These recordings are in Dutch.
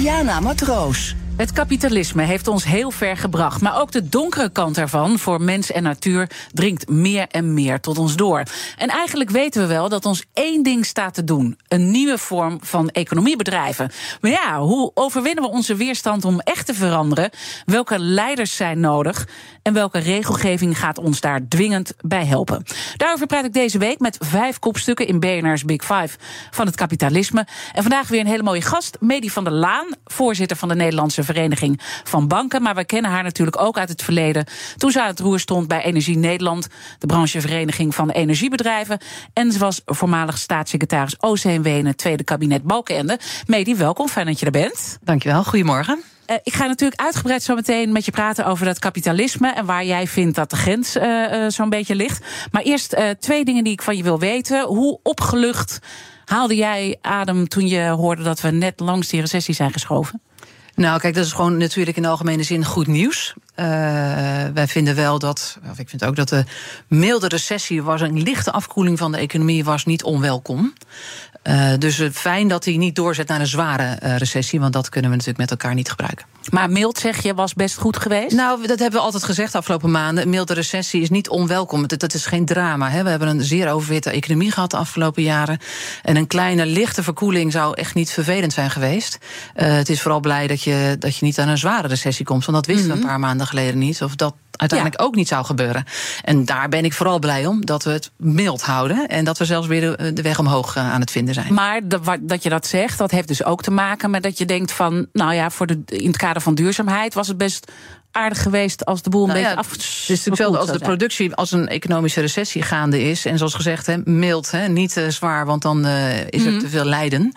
Diana Matroos. Het kapitalisme heeft ons heel ver gebracht. Maar ook de donkere kant ervan, voor mens en natuur, dringt meer en meer tot ons door. En eigenlijk weten we wel dat ons één ding staat te doen: een nieuwe vorm van economiebedrijven. Maar ja, hoe overwinnen we onze weerstand om echt te veranderen? Welke leiders zijn nodig? En welke regelgeving gaat ons daar dwingend bij helpen? Daarover praat ik deze week met vijf kopstukken in BNR's Big Five van het kapitalisme. En vandaag weer een hele mooie gast, Medi van der Laan, voorzitter van de Nederlandse Vereniging van Banken. Maar we kennen haar natuurlijk ook uit het verleden. Toen ze aan het roer stond bij Energie Nederland, de branchevereniging van energiebedrijven. En ze was voormalig staatssecretaris OCMW in het tweede kabinet Balkenende. Medi, welkom. Fijn dat je er bent. Dankjewel. Goedemorgen. Uh, ik ga natuurlijk uitgebreid zo meteen met je praten over dat kapitalisme en waar jij vindt dat de grens uh, uh, zo'n beetje ligt. Maar eerst twee dingen die ik van je wil weten. Hoe opgelucht haalde jij adem toen je hoorde dat we net langs die recessie zijn geschoven? Nou, kijk, dat is gewoon natuurlijk in de algemene zin goed nieuws. Uh, wij vinden wel dat, of ik vind ook dat de milde recessie was een lichte afkoeling van de economie was niet onwelkom. Uh, dus fijn dat hij niet doorzet naar een zware uh, recessie, want dat kunnen we natuurlijk met elkaar niet gebruiken. Maar mild, zeg je, was best goed geweest? Nou, dat hebben we altijd gezegd de afgelopen maanden. Een milde recessie is niet onwelkom. Dat, dat is geen drama. Hè. We hebben een zeer overwitte economie gehad de afgelopen jaren. En een kleine, lichte verkoeling zou echt niet vervelend zijn geweest. Uh, het is vooral blij dat je, dat je niet aan een zware recessie komt. Want dat wisten we mm -hmm. een paar maanden geleden niet. Of dat uiteindelijk ja. ook niet zou gebeuren. En daar ben ik vooral blij om, dat we het mild houden. En dat we zelfs weer de, de weg omhoog uh, aan het vinden zijn. Maar de, dat je dat zegt, dat heeft dus ook te maken met dat je denkt van... nou ja, voor de, in het kader van duurzaamheid was het best aardig geweest als de boel een nou beetje ja, af. Het is natuurlijk wel als de productie, als een economische recessie gaande is, en zoals gezegd, hè, mild, hè, niet uh, zwaar, want dan uh, is er mm. te veel lijden,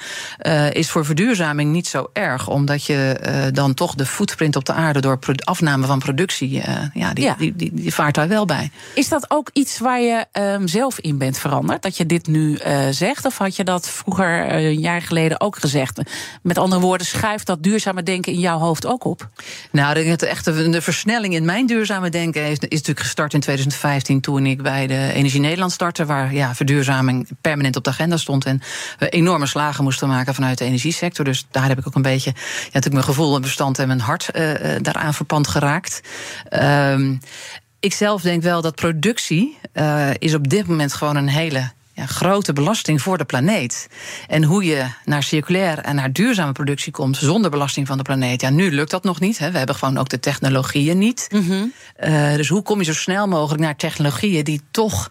uh, is voor verduurzaming niet zo erg, omdat je dan toch de footprint op de aarde door afname van productie, ja, die, ja. Die, die, die, vaart daar wel bij. Is dat ook iets waar je um, zelf in bent veranderd, dat je dit nu zegt, of had je dat vroeger een jaar geleden ook gezegd? Met andere woorden, schuift dat duurzame denken in jouw hoofd ook op? Nou, ik denk dat echt de versnelling in mijn duurzame denken is, natuurlijk gestart in 2015 toen ik bij de Energie Nederland startte, waar ja, verduurzaming permanent op de agenda stond en we enorme slagen moesten maken vanuit de energiesector. Dus daar heb ik ook een beetje ja, natuurlijk mijn gevoel en verstand en mijn hart uh, daaraan verpand geraakt. Um, ik zelf denk wel dat productie uh, is op dit moment gewoon een hele ja, grote belasting voor de planeet. En hoe je naar circulair en naar duurzame productie komt zonder belasting van de planeet. Ja, nu lukt dat nog niet. Hè. We hebben gewoon ook de technologieën niet. Mm -hmm. uh, dus hoe kom je zo snel mogelijk naar technologieën die toch.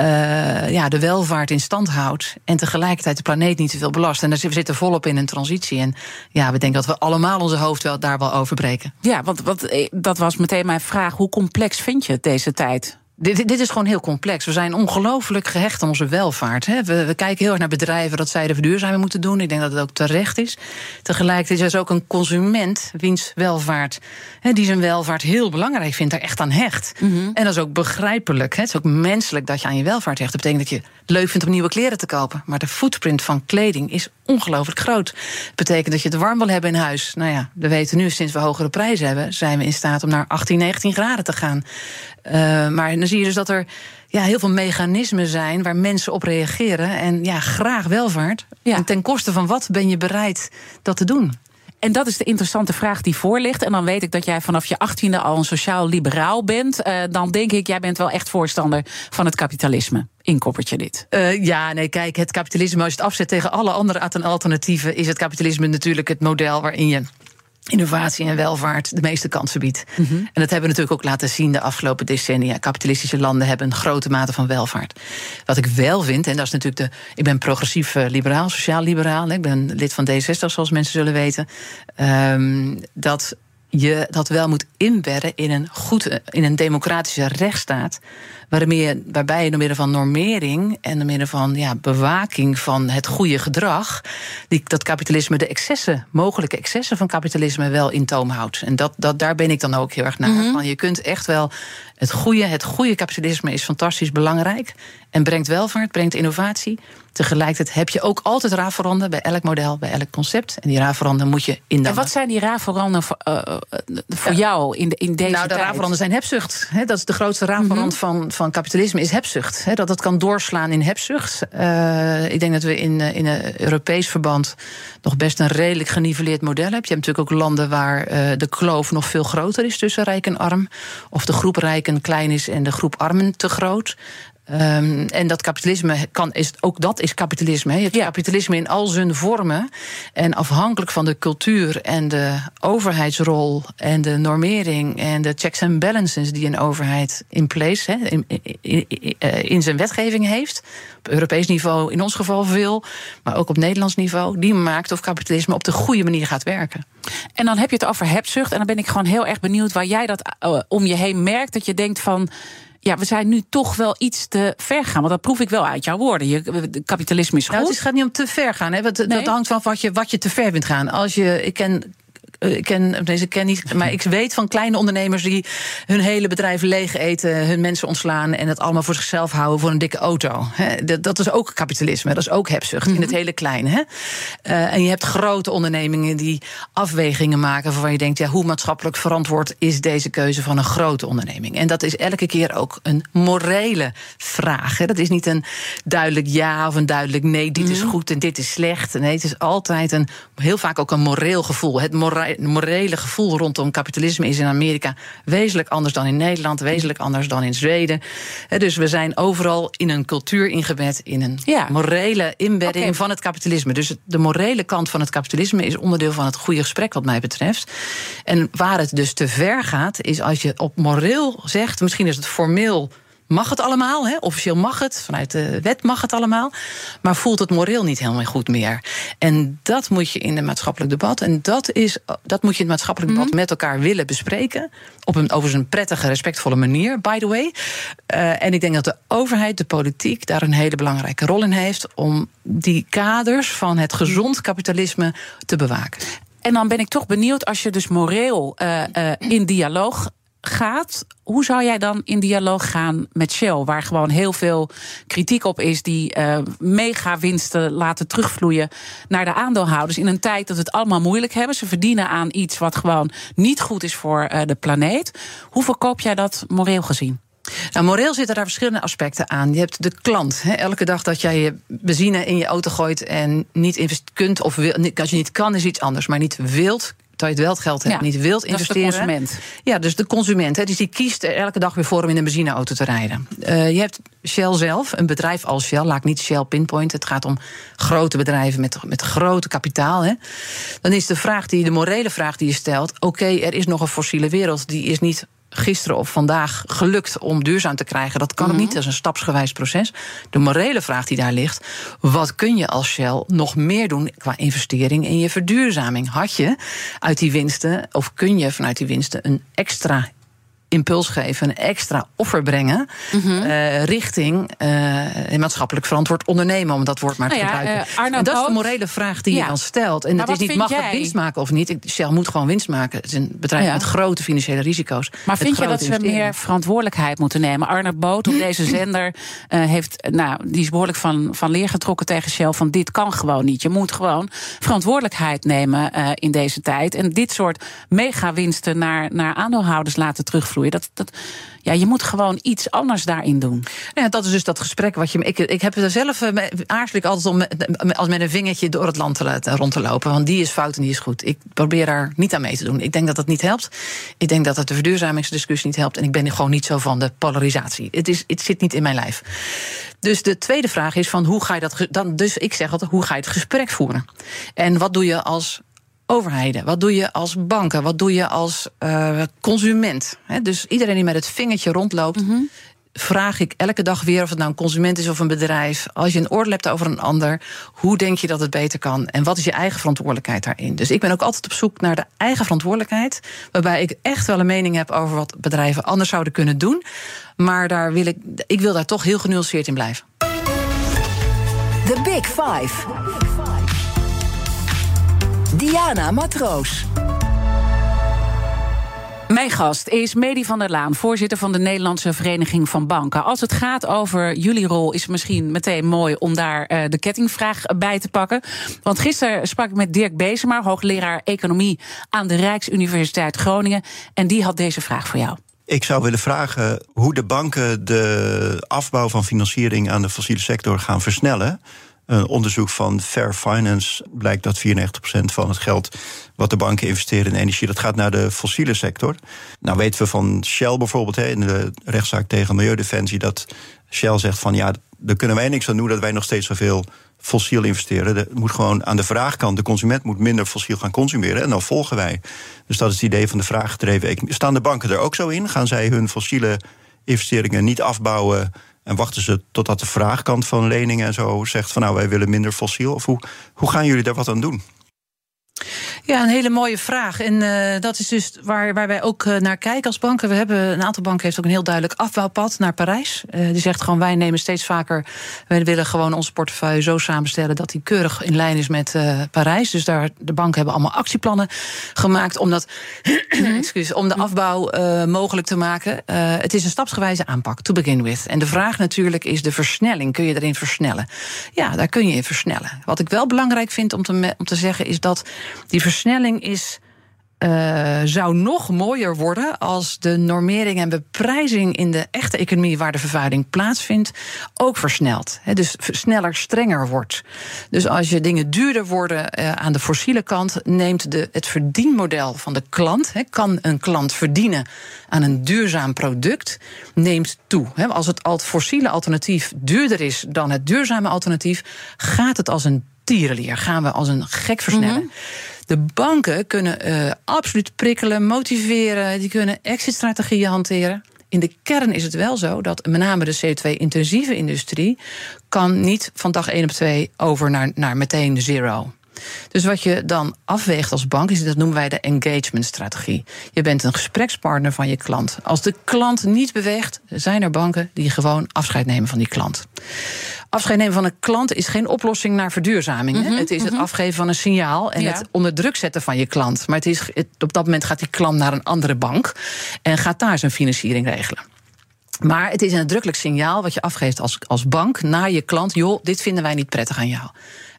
Uh, ja, de welvaart in stand houdt. En tegelijkertijd de planeet niet te veel belast. En we zitten volop in een transitie. En ja, we denken dat we allemaal onze hoofd wel, daar wel over breken. Ja, want, want dat was meteen mijn vraag. Hoe complex vind je het deze tijd? Dit, dit, is gewoon heel complex. We zijn ongelooflijk gehecht aan onze welvaart. Hè. We, we, kijken heel erg naar bedrijven dat zij de verduurzaming moeten doen. Ik denk dat het ook terecht is. Tegelijkertijd is er ook een consument wiens welvaart, hè, die zijn welvaart heel belangrijk vindt, daar echt aan hecht. Mm -hmm. En dat is ook begrijpelijk. Hè. Het is ook menselijk dat je aan je welvaart hecht. Dat betekent dat je leuk vindt om nieuwe kleren te kopen. Maar de footprint van kleding is ongelooflijk groot. Dat betekent dat je het warm wil hebben in huis. Nou ja, we weten nu, sinds we hogere prijzen hebben, zijn we in staat om naar 18, 19 graden te gaan. Uh, maar dan zie je dus dat er ja, heel veel mechanismen zijn waar mensen op reageren. En ja, graag welvaart. Ja. En ten koste van wat ben je bereid dat te doen? En dat is de interessante vraag die voor ligt. En dan weet ik dat jij vanaf je achttiende al een sociaal-liberaal bent. Uh, dan denk ik, jij bent wel echt voorstander van het kapitalisme. Inkoppertje dit. Uh, ja, nee, kijk, het kapitalisme, als je het afzet tegen alle andere alternatieven, is het kapitalisme natuurlijk het model waarin je innovatie en welvaart de meeste kansen biedt. Mm -hmm. En dat hebben we natuurlijk ook laten zien de afgelopen decennia. Kapitalistische landen hebben een grote mate van welvaart. Wat ik wel vind, en dat is natuurlijk de. Ik ben progressief uh, liberaal, sociaal liberaal. Ik ben lid van D60, zoals mensen zullen weten. Um, dat je dat wel moet inbedden in een, goed, in een democratische rechtsstaat. Waarbij je, waarbij je door middel van normering en door middel van ja, bewaking van het goede gedrag. Die, dat kapitalisme, de excessen, mogelijke excessen van kapitalisme wel in toom houdt. En dat, dat, daar ben ik dan ook heel erg naar. Mhm. van, je kunt echt wel. Het goede, het goede kapitalisme is fantastisch belangrijk. En brengt welvaart, brengt innovatie. Tegelijkertijd heb je ook altijd raafveranden bij elk model, bij elk concept. En die raafveranden moet je En indammen. wat zijn die raafveranden voor, eh, eh, voor jou in, de, in deze nou, de raafveranden zijn hebzucht. Dat is de grootste raafverand Mhm. van, van kapitalisme, is hebzucht. Dat dat kan doorslaan in hebzucht. Eh, ik denk dat we in, in een Europees verband nog best een redelijk geniveleerd model hebben. Je hebt natuurlijk ook landen waar de kloof nog veel groter is tussen rijk en arm. Of de groep rijken klein is en de groep armen te groot. Ehm, en dat kapitalisme kan, is, ook dat is kapitalisme. Je hebt kapitalisme in al zijn vormen. En afhankelijk van de cultuur en de overheidsrol en de normering en de checks and balances die een overheid in place, in, in, in, in zijn wetgeving heeft. Op Europees niveau in ons geval veel, maar ook op Nederlands niveau. Die maakt of kapitalisme op de goede manier gaat werken. En dan heb je het over hebzucht. En dan ben ik gewoon heel erg benieuwd waar jij dat eh, om je heen merkt. Dat je denkt van. Ja, we zijn nu toch wel iets te ver gaan. Want dat proef ik wel uit jouw woorden. Je, kapitalisme is goed. Nou, het is- gaat niet om te ver gaan. Hè? Want Dat, dat hangt van wat je, wat je te ver vindt gaan. Als je, ik ken. Eh, Ik ken, deze ken niet, maar ik weet van kleine ondernemers die hun hele bedrijf leeg eten, hun mensen ontslaan en het allemaal voor zichzelf houden voor een dikke auto. Dat, dat is ook kapitalisme, dat is ook hebzucht in het hele kleine. Eh, en je hebt grote ondernemingen die afwegingen maken waarvan je denkt, ja, hoe maatschappelijk verantwoord is deze keuze van een grote onderneming? En dat is elke keer ook een morele vraag. Dat is niet een duidelijk ja of een duidelijk nee, dit is goed en dit is slecht. Nee, het is altijd een, heel vaak ook een moreel gevoel. Het mora- morele gevoel rondom kapitalisme is in Amerika wezenlijk anders dan in Nederland, wezenlijk anders dan in Zweden. Dus we zijn overal in een cultuur ingebed, in een morele inbedding van het kapitalisme. Dus de morele kant van het kapitalisme is onderdeel van het goede gesprek, wat mij betreft. En waar het dus te ver gaat, is als je op moreel zegt, misschien is het formeel. Mag het allemaal, hè? officieel mag het, vanuit de wet mag het allemaal, maar voelt het moreel niet helemaal goed meer. En dat moet je in het maatschappelijk debat, en dat, is, dat moet je in het maatschappelijk debat met elkaar willen bespreken, op een overigens een prettige, respectvolle manier, by the way. Eh, en ik denk dat de overheid, de politiek, daar een hele belangrijke rol in heeft om die kaders van het gezond kapitalisme te bewaken. En dan ben ik toch benieuwd, als je dus moreel eh, eh, in dialoog gaat, hoe zou jij dan in dialoog gaan met Shell, waar gewoon heel veel kritiek op is, die eh mega winsten laten terugvloeien naar de aandeelhouders in een tijd dat het allemaal moeilijk hebben. Ze verdienen aan iets wat gewoon niet goed is voor eh, de planeet. Hoe verkoop jij dat moreel gezien? Nou, moreel zitten daar verschillende aspecten aan. Je hebt de klant. Hè. Elke dag dat jij je benzine in je auto gooit en niet kunt of wil, als je niet kan, is iets anders. Maar niet wilt, terwijl je het wel het geld hebt, Ja, niet wilt dat is de investeren. consument. Ja, dus de consument. Hè, dus die kiest er elke dag weer voor om in een benzineauto te rijden. Eh, je hebt Shell zelf, een bedrijf als Shell, laat ik niet Shell pinpoint. Het gaat om grote bedrijven met, met grote kapitaal. Hè. Dan is de vraag die, de morele vraag die je stelt: oké, er is nog een fossiele wereld, die is niet gisteren of vandaag gelukt om duurzaam te krijgen. Dat kan ook niet, dat is een stapsgewijs proces. De morele vraag die daar ligt: wat kun je als Shell nog meer doen qua investering in je verduurzaming? Had je uit die winsten, of kun je vanuit die winsten een extra impuls geven, een extra offer brengen eh, richting eh, maatschappelijk verantwoord ondernemen, om dat woord maar te Nou ja, gebruiken. Arno en dat is de morele vraag die Ja. je dan stelt. En Maar het is niet mag het jij? winst maken of niet. Shell moet gewoon winst maken. Het is een bedrijf Ja. met grote financiële risico's. Maar vind je dat ze meer verantwoordelijkheid moeten nemen? Arnold Boot op deze zender heeft, nou, die is behoorlijk van, van leer getrokken tegen Shell. Van dit kan gewoon niet. Je moet gewoon verantwoordelijkheid nemen in deze tijd. En dit soort megawinsten naar, naar aandeelhouders laten terugvloeien. Dat, dat, ja, je moet gewoon iets anders daarin doen. Ja, dat is dus dat gesprek wat je. Ik, ik heb er zelf. eh, ik altijd om als met een vingertje door het land te laten, rond te lopen. Want die is fout en die is goed. Ik probeer daar niet aan mee te doen. Ik denk dat dat niet helpt. Ik denk dat het de verduurzamingsdiscussie niet helpt. En ik ben gewoon niet zo van de polarisatie. Het, is, het zit niet in mijn lijf. Dus de tweede vraag is: van hoe ga je dat. Dan, dus ik zeg altijd: hoe ga je het gesprek voeren? En wat doe je als overheden? Wat doe je als banken? Wat doe je als eh, consument? Hè, dus iedereen die met het vingertje rondloopt. vraag ik elke dag weer, of het nou een consument is of een bedrijf, als je een oordeel hebt over een ander, hoe denk je dat het beter kan en wat is je eigen verantwoordelijkheid daarin? Dus ik ben ook altijd op zoek naar de eigen verantwoordelijkheid, waarbij ik echt wel een mening heb over wat bedrijven anders zouden kunnen doen, maar daar wil ik, ik wil daar toch heel genuanceerd in blijven. The Big Five. Diana Matroos. Mijn gast is Medi van der Laan, voorzitter van de Nederlandse Vereniging van Banken. Als het gaat over jullie rol, is het misschien meteen mooi om daar uh, de kettingvraag bij te pakken. Want gisteren sprak ik met Dirk Bezema, hoogleraar economie aan de Rijksuniversiteit Groningen. En die had deze vraag voor jou. Ik zou willen vragen hoe de banken de afbouw van financiering aan de fossiele sector gaan versnellen. Een onderzoek van Fair Finance blijkt dat 94% van het geld wat de banken investeren in energie, dat gaat naar de fossiele sector. Nou weten we van Shell bijvoorbeeld in de rechtszaak tegen Milieudefensie dat Shell zegt van ja, daar kunnen wij niks aan doen dat wij nog steeds zoveel fossiel investeren. Er moet gewoon aan de vraagkant, de consument moet minder fossiel gaan consumeren en dan volgen wij. Dus dat is het idee van de vraaggedreven. Staan de banken er ook zo in? Gaan zij hun fossiele investeringen niet afbouwen en wachten ze totdat de vraagkant van leningen en zo zegt van nou wij willen minder fossiel? Of hoe, hoe gaan jullie daar wat aan doen? Ja, een hele mooie vraag. En uh, dat is dus waar, waar wij ook uh, naar kijken als banken. We hebben, een aantal banken heeft ook een heel duidelijk afbouwpad naar Parijs. Uh, die zegt gewoon, wij nemen steeds vaker... wij willen gewoon onze portefeuille zo samenstellen... dat die keurig in lijn is met Parijs. Dus daar, de banken hebben allemaal actieplannen gemaakt... om, dat, excuse, om de afbouw mogelijk te maken. het is een stapsgewijze aanpak, to begin with. En de vraag natuurlijk is de versnelling. Kun je erin versnellen? Ja, daar kun je in versnellen. Wat ik wel belangrijk vind om te, om te zeggen... is dat die versnelling is. Uh, zou nog mooier worden als de normering en beprijzing in de echte economie waar de vervuiling plaatsvindt ook versnelt. Dus sneller, strenger wordt. Dus als je dingen duurder worden uh, aan de fossiele kant, neemt de, het verdienmodel van de klant, kan een klant verdienen aan een duurzaam product, neemt toe. Als het, het fossiele alternatief duurder is dan het duurzame alternatief, gaat het als een tierenlier. Gaan we als een gek versnellen. Mm -hmm. De banken kunnen uh, absoluut prikkelen, motiveren, die kunnen exit-strategieën hanteren. In de kern is het wel zo dat met name de CO2-intensieve industrie kan niet van dag 1 op 2 over naar, naar meteen zero. Dus wat je dan afweegt als bank, is dat noemen wij de engagement-strategie. Je bent een gesprekspartner van je klant. Als de klant niet beweegt, zijn er banken die gewoon afscheid nemen van die klant. Afscheid nemen van een klant is geen oplossing naar verduurzaming. Mm -hmm, het is het afgeven van een signaal en ja. het onder druk zetten van je klant. Maar het is, het, op dat moment gaat die klant naar een andere bank en gaat daar zijn financiering regelen. Maar het is een nadrukkelijk signaal wat je afgeeft als, als bank naar je klant. Joh, dit vinden wij niet prettig aan jou.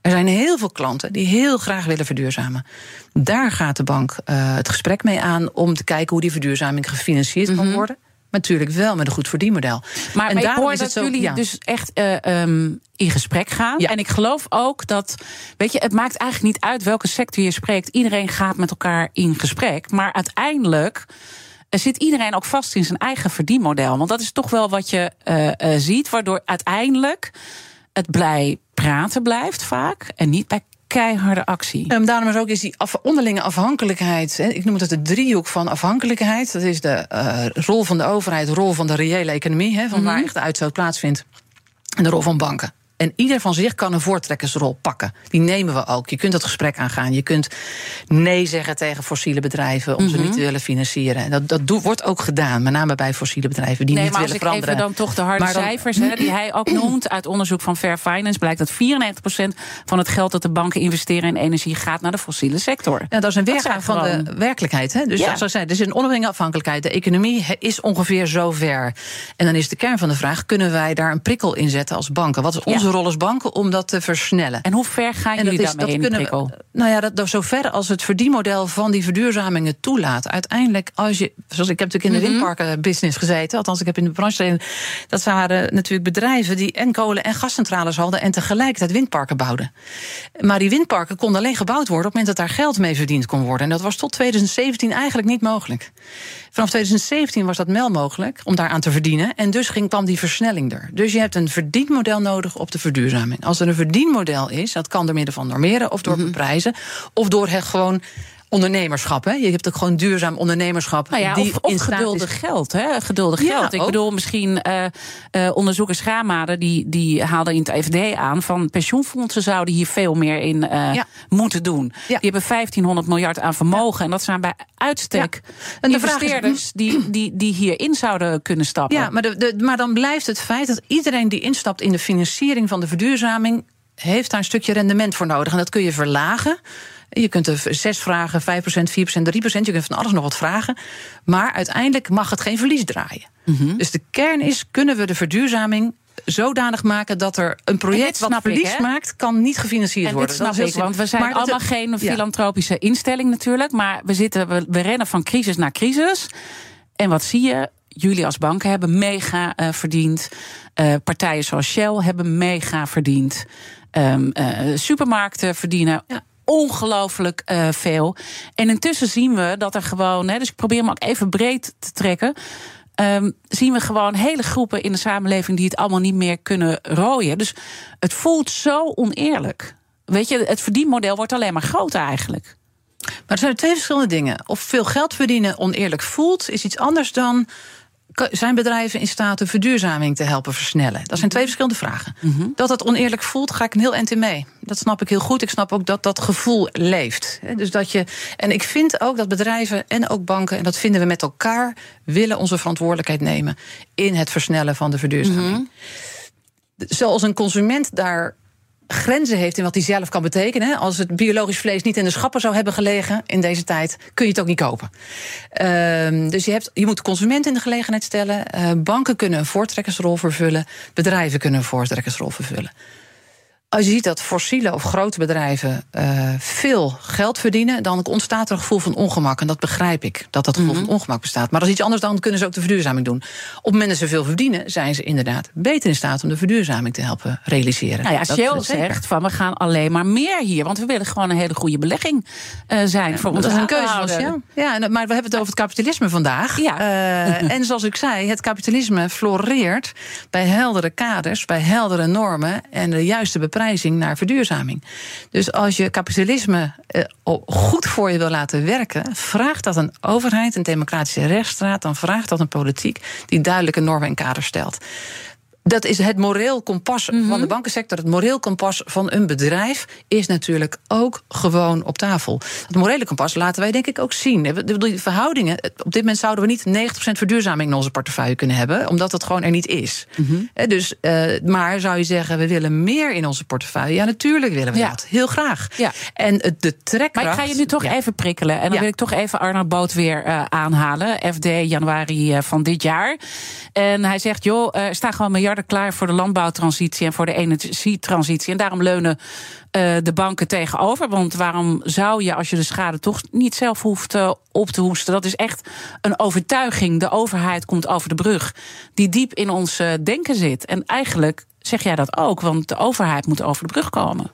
Er zijn heel veel klanten die heel graag willen verduurzamen. Daar gaat de bank uh, het gesprek mee aan om te kijken hoe die verduurzaming gefinancierd mm -hmm. kan worden. Maar natuurlijk wel met een goed verdienmodel. Maar, en maar ik hoor is dat zo, jullie ja. dus echt uh, um, in gesprek gaan. Ja. En ik geloof ook dat, weet je, het maakt eigenlijk niet uit welke sector je spreekt. Iedereen gaat met elkaar in gesprek. Maar uiteindelijk zit iedereen ook vast in zijn eigen verdienmodel. Want dat is toch wel wat je uh, uh, ziet, waardoor uiteindelijk het blij praten blijft vaak en niet bij keiharde actie. Um, daarom is ook is die af, onderlinge afhankelijkheid. Hè, ik noem het de driehoek van afhankelijkheid. Dat is de uh, rol van de overheid, de rol van de reële economie, hè, van mm -hmm. waar echt de uitstoot plaatsvindt. En de rol van banken. En ieder van zich kan een voortrekkersrol pakken. Die nemen we ook. Je kunt dat gesprek aangaan. Je kunt nee zeggen tegen fossiele bedrijven om mm -hmm. ze niet te willen financieren. En dat, dat wordt ook gedaan, met name bij fossiele bedrijven die nee, niet maar willen als ik veranderen. Even dan toch de harde Maar dan- cijfers die hij ook noemt uit onderzoek van Fair Finance blijkt dat 94% van het geld dat de banken investeren in energie gaat naar de fossiele sector. Ja, dat is een weergave van gewoon- de werkelijkheid. Hè? Dus Ja. zoals ik zei, er is een onderlinge afhankelijkheid. De economie is ongeveer zover. En dan is de kern van de vraag: kunnen wij daar een prikkel in zetten als banken? Wat is onze Ja. rol als banken om dat te versnellen? En hoe ver gaan jullie daarmee in kunnen we- nou ja, dat, dat zover als het verdienmodel van die verduurzamingen toelaat. Uiteindelijk, als je, zoals ik heb natuurlijk in de Mhm. windparkenbusiness gezeten, althans ik heb in de branche gezeten, dat waren natuurlijk bedrijven die en kolen en gascentrales hadden en tegelijkertijd windparken bouwden. Maar die windparken konden alleen gebouwd worden op het moment dat daar geld mee verdiend kon worden. En dat was tot 2017 eigenlijk niet mogelijk. Vanaf 2017 was dat wel mogelijk om daaraan te verdienen. En dus ging, kwam die versnelling er. Dus je hebt een verdienmodel nodig op de verduurzaming. Als er een verdienmodel is, dat kan door middel van normeren of door beprijzen. Of door het gewoon ondernemerschap. Hè? Je hebt ook gewoon duurzaam ondernemerschap. Nou ja, die of, geduldig is- geld. Hè? Geduldig Ja, geld. Ik ook. bedoel, misschien eh eh onderzoeker Schaamade... Die, die haalde in het FD aan van pensioenfondsen zouden hier veel meer in eh, Ja. moeten doen. Die hebben 1500 miljard aan vermogen. En dat zijn bij uitstek. En de is- investeerders die, die, die hierin zouden kunnen stappen. Ja, maar, de, de- maar dan blijft het feit dat iedereen die instapt in de financiering van de verduurzaming. heeft daar een stukje rendement voor nodig. En dat kun je verlagen. Je kunt er 6 vragen, 5%, 4%, 3%. Je kunt van alles nog wat vragen. Maar uiteindelijk mag het geen verlies draaien. Mhm. Dus de kern is: kunnen we de verduurzaming zodanig maken dat er een project wat ik, verlies maakt, kan niet gefinancierd En worden. snap Dat ik, want we zijn. Maar allemaal geen ja. filantropische instelling natuurlijk. Maar we, zitten, we, we rennen van crisis naar crisis. En wat zie je? Jullie als banken hebben mega eh, verdiend. Eh, partijen zoals Shell hebben mega verdiend. Ehm, eh, supermarkten verdienen Ja. Ongelooflijk eh, veel. En intussen zien we dat er gewoon, hè, dus ik probeer hem ook even breed te trekken. ehm, zien we gewoon hele groepen in de samenleving die het allemaal niet meer kunnen rooien. Dus het voelt zo oneerlijk. Weet je, het verdienmodel wordt alleen maar groter eigenlijk. Maar er zijn twee verschillende dingen. Of veel geld verdienen oneerlijk voelt, is iets anders dan. Zijn bedrijven in staat de verduurzaming te helpen versnellen? Dat zijn twee verschillende vragen. Dat het oneerlijk voelt, ga ik een heel eind in mee. Dat snap ik heel goed. Ik snap ook dat dat gevoel leeft. Dus dat je, en ik vind ook dat bedrijven en ook banken, en dat vinden we met elkaar, willen onze verantwoordelijkheid nemen in het versnellen van de verduurzaming. Zoals een consument daar grenzen heeft in wat hij zelf kan betekenen. Als het biologisch vlees niet in de schappen zou hebben gelegen in deze tijd, kun je het ook niet kopen. Ehm, dus je, hebt, je moet de consument in de gelegenheid stellen. Eh, banken kunnen een voortrekkersrol vervullen. Bedrijven kunnen een voortrekkersrol vervullen. Als je ziet dat fossiele of grote bedrijven eh, veel geld verdienen, dan ontstaat er een gevoel van ongemak. En dat begrijp ik, dat dat gevoel van ongemak bestaat. Maar dat is iets anders, dan kunnen ze ook de verduurzaming doen. Op het moment dat ze veel verdienen, zijn ze inderdaad beter in staat om de verduurzaming te helpen realiseren. Nou ja, Dat- Shell dat zeker. zegt van we gaan alleen maar meer hier. Want we willen gewoon een hele goede belegging eh, zijn voor Dat onze is een keuze van aandeelhouders. Shell. Ja, maar we hebben het over het kapitalisme vandaag. Ja. Eh, en zoals ik zei, het kapitalisme floreert bij heldere kaders, bij heldere normen en de juiste beprijzing naar verduurzaming. Dus als je kapitalisme eh, goed voor je wil laten werken, vraagt dat een overheid, een democratische rechtsstraat, dan vraagt dat een politiek die duidelijke normen en kaders stelt. Dat is het moreel kompas van de bankensector. Het moreel kompas van een bedrijf is natuurlijk ook gewoon op tafel. Het morele kompas laten wij denk ik ook zien. Die verhoudingen, op dit moment zouden we niet 90% verduurzaming in onze portefeuille kunnen hebben, omdat het gewoon er niet is. Hè, Dus, eh, maar zou je zeggen, we willen meer in onze portefeuille? Ja, natuurlijk willen we Ja. dat. Heel graag. Ja. En het- de trekkracht... Maar ik ga je nu toch Ja. even prikkelen. En dan Ja. wil ik toch even Arnold Boot weer eh, aanhalen. FD januari eh, van dit jaar. En hij zegt, joh, er staan gewoon miljarden klaar voor de landbouwtransitie en voor de energietransitie. En daarom leunen eh, de banken tegenover. Want waarom zou je, als je de schade toch niet zelf hoeft eh, op te hoesten? Dat is echt een overtuiging. De overheid komt over de brug. Die diep in ons eh, denken zit. En eigenlijk zeg jij dat ook, want de overheid moet over de brug komen.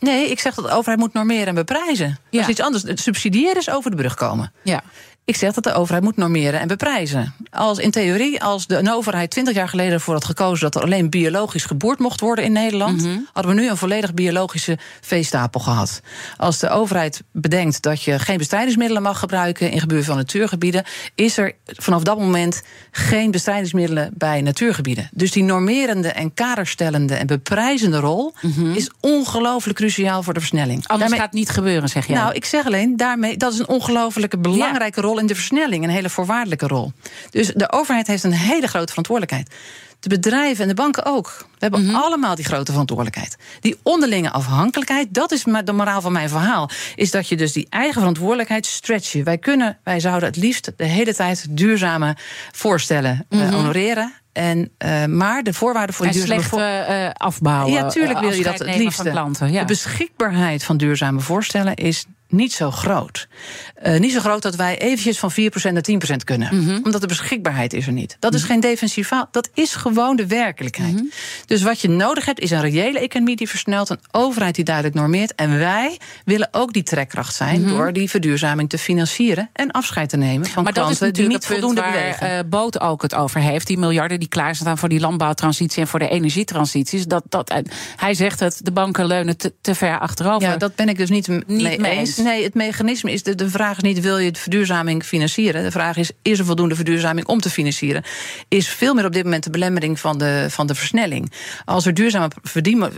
Nee, ik zeg dat de overheid moet normeren en beprijzen. Dat Ja. is iets anders. Het subsidiëren is over de brug komen. Ja. Ik zeg dat de overheid moet normeren en beprijzen. Als in theorie, als de een overheid 20 jaar geleden ervoor had gekozen dat er alleen biologisch geboord mocht worden in Nederland, Mhm. hadden we nu een volledig biologische veestapel gehad. Als de overheid bedenkt dat je geen bestrijdingsmiddelen mag gebruiken in gebieden van natuurgebieden, is er vanaf dat moment geen bestrijdingsmiddelen bij natuurgebieden. Dus die normerende en kaderstellende en beprijzende rol is ongelooflijk cruciaal voor de versnelling. Mhm. Anders Daarmee- gaat het niet gebeuren, zeg jij. nou, ik zeg alleen, daarmee, dat is een ongelofelijke belangrijke rol in de versnelling. Een hele voorwaardelijke rol. Dus de overheid heeft een hele grote verantwoordelijkheid. De bedrijven en de banken ook. We hebben Mhm. allemaal die grote verantwoordelijkheid. Die onderlinge afhankelijkheid, dat is de moraal van mijn verhaal. Is dat je dus die eigen verantwoordelijkheid stretchen. Wij kunnen, wij zouden het liefst de hele tijd duurzame voorstellen eh, honoreren. En, eh, maar de voorwaarden voor en die duurzame slecht voor- eh, afbouwen. ja, tuurlijk wil je dat het liefst. Van klanten, ja. De beschikbaarheid van duurzame voorstellen is niet zo groot. Eh, niet zo groot dat wij eventjes van 4% naar 10% kunnen. Mhm. Omdat de beschikbaarheid is er niet. Dat is geen defensief faal. Dat is gewoon de werkelijkheid. Mhm. Dus wat je nodig hebt is een reële economie die versnelt. Een overheid die duidelijk normeert. En wij willen ook die trekkracht zijn... door die verduurzaming te financieren en afscheid te nemen van Mhm. maar dat is klanten die natuurlijk niet voldoende waar bewegen. eh Boot ook het over heeft. Die miljarden die klaarstaan voor die landbouwtransitie en voor de energietransities. Dat, dat, eh, hij zegt het, de banken leunen te, te ver achterover. Ja, dat ben ik dus niet Niet mee eens. Nee, het mechanisme is. De, de vraag is niet: wil je de verduurzaming financieren? De vraag is: is er voldoende verduurzaming om te financieren? Is veel meer op dit moment de belemmering van de, van de versnelling. Als er duurzame, verdienen,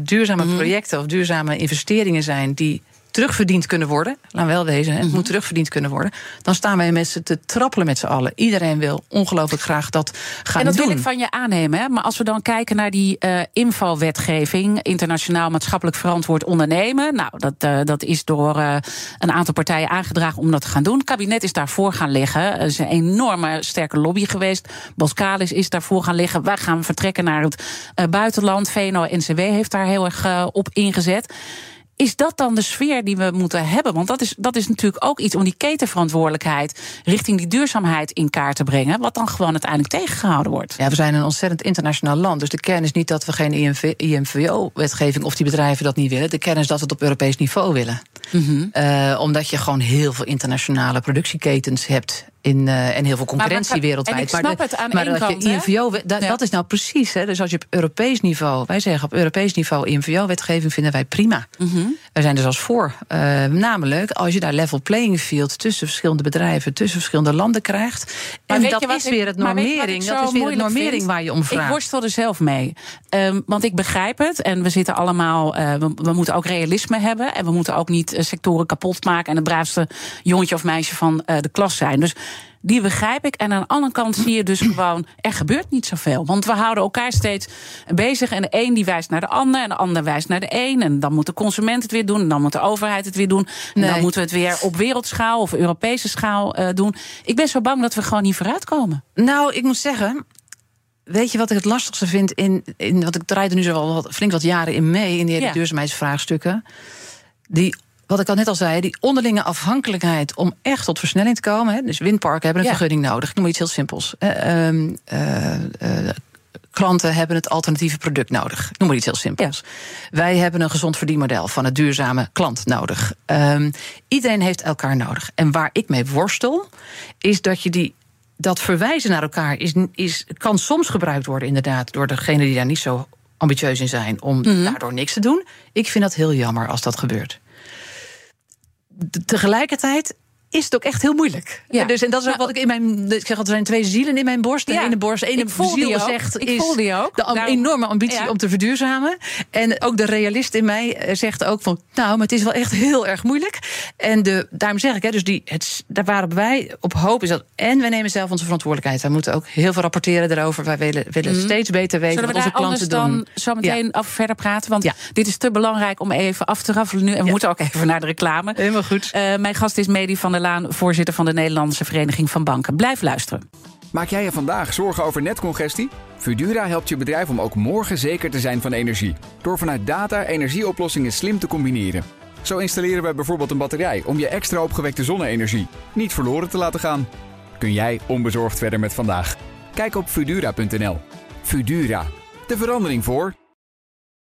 duurzame mhm. projecten of duurzame investeringen zijn die terugverdiend kunnen worden, laat wel wezen, het mhm. moet terugverdiend kunnen worden, dan staan wij met z'n te trappelen met z'n allen. Iedereen wil ongelooflijk graag dat gaan doen. En dat wil ik van je aannemen, hè? maar als we dan kijken naar die uh, infowetgeving, internationaal maatschappelijk verantwoord ondernemen, nou, dat, uh, dat is door uh, een aantal partijen aangedragen om dat te gaan doen. Het kabinet is daarvoor gaan liggen. Er is een enorme sterke lobby geweest. Boskalis is daarvoor gaan liggen. Wij gaan vertrekken naar het buitenland. VNO-NCW heeft daar heel erg op ingezet. Is dat dan de sfeer die we moeten hebben? Want dat is, dat is natuurlijk ook iets om die ketenverantwoordelijkheid richting die duurzaamheid in kaart te brengen, wat dan gewoon uiteindelijk tegengehouden wordt. Ja, we zijn een ontzettend internationaal land. Dus de kern is niet dat we geen IMVO-wetgeving of die bedrijven dat niet willen. De kern is dat we het op Europees niveau willen. Mm omdat je gewoon heel veel internationale productieketens hebt in, uh, en heel veel concurrentie maar, wereldwijd. ik snap maar, het aan maar dat kant, je INVO, dat, dat is nou precies. Hè, dus als je op Europees niveau, wij zeggen op Europees niveau INVO-wetgeving vinden wij prima. Mm Wij zijn dus als voor. Uh, namelijk als je daar level playing field tussen verschillende bedrijven, tussen verschillende landen krijgt. en dat is weer het normering. Dat is weer het normering waar je om vraagt. Ik worstel er zelf mee. Um, want ik begrijp het. En we zitten allemaal. Uh, we, we, moeten ook realisme hebben. En we moeten ook niet sectoren kapot maken. En het braafste jongetje of meisje van de klas zijn. Dus die begrijp ik. En aan de andere kant zie je dus gewoon, er gebeurt niet zoveel. Want we houden elkaar steeds bezig. En de een die wijst naar de ander. En de ander wijst naar de een. En dan moet de consument het weer doen. En dan moet de overheid het weer doen. En dan moeten we het weer op wereldschaal of Europese schaal uh, doen. Ik ben zo bang dat we gewoon niet vooruitkomen. Nou, ik moet zeggen, Weet je wat ik het lastigste vind in, in wat ik draai er nu zo al flink wat jaren in mee in die ja. duurzaamheidsvraagstukken? Die wat ik al net al zei, die onderlinge afhankelijkheid om echt tot versnelling te komen. Hè, dus windparken hebben een vergunning nodig. Ik noem iets heel simpels. Uh, uh, klanten hebben het alternatieve product nodig. Ik noem maar iets heel simpels. Wij hebben een gezond verdienmodel van het duurzame klant nodig. Um, iedereen heeft elkaar nodig. En waar ik mee worstel, is dat je die dat verwijzen naar elkaar is, is, kan soms gebruikt worden, inderdaad, door degenen die daar niet zo ambitieus in zijn, om mm daardoor niks te doen. Ik vind dat heel jammer als dat gebeurt tegelijkertijd is het ook echt heel moeilijk. Ja. Dus, en dat is ook wat ik in mijn. Ik zeg er zijn twee zielen in mijn borst. De ene borst, de ene ziel zegt. Ik voel die ook. De enorme ambitie om te verduurzamen. En ook de realist in mij eh, zegt ook van. Nou, maar het is wel echt heel erg moeilijk. En de, daarom zeg ik, hè, dus die, het, daar waren wij op hoop. Is dat, en we nemen zelf onze verantwoordelijkheid. Wij moeten ook heel veel rapporteren erover. Wij willen, willen mhm. steeds beter weten Zullen wat onze klanten doen. dan zo meteen af verder praten? Want dit is te belangrijk om even af te raffelen nu. En we moeten ook even naar de reclame. Helemaal goed. Uh, mijn gast is Medi van voorzitter van de Nederlandse Vereniging van Banken. Blijf luisteren. Maak jij je vandaag zorgen over netcongestie? Fudura helpt je bedrijf om ook morgen zeker te zijn van energie. Door vanuit data energieoplossingen slim te combineren. Zo installeren we bijvoorbeeld een batterij om je extra opgewekte zonne-energie niet verloren te laten gaan. Kun jij onbezorgd verder met vandaag? Kijk op Fudura.nl. Fudura, de verandering voor.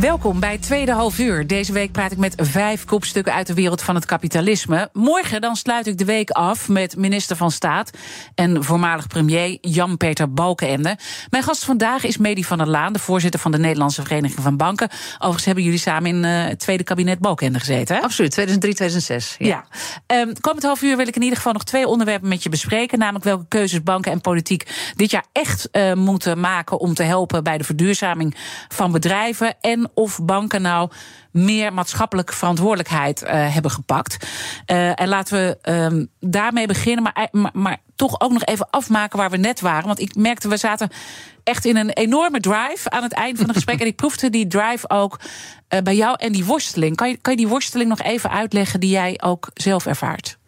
Welkom bij tweede half uur. Deze week praat ik met vijf kopstukken uit de wereld van het kapitalisme. Morgen dan sluit ik de week af met minister van Staat en voormalig premier Jan-Peter Balkenende. Mijn gast vandaag is Medi van der Laan, de voorzitter van de Nederlandse Vereniging van Banken. Overigens hebben jullie samen in uh, het tweede kabinet Balkenende gezeten. Hè? Absoluut, 2003, 2006. Ja. ja. Um, komend half uur wil ik in ieder geval nog twee onderwerpen met je bespreken. Namelijk welke keuzes banken en politiek dit jaar echt uh, moeten maken om te helpen bij de verduurzaming van bedrijven. En of banken nou meer maatschappelijke verantwoordelijkheid uh, hebben gepakt. Uh, en laten we um, daarmee beginnen, maar, maar, maar, toch ook nog even afmaken waar we net waren. Want ik merkte, we zaten echt in een enorme drive aan het eind van het gesprek. en ik proefde die drive ook uh, bij jou en die worsteling. Kan je, kan je die worsteling nog even uitleggen die jij ook zelf ervaart?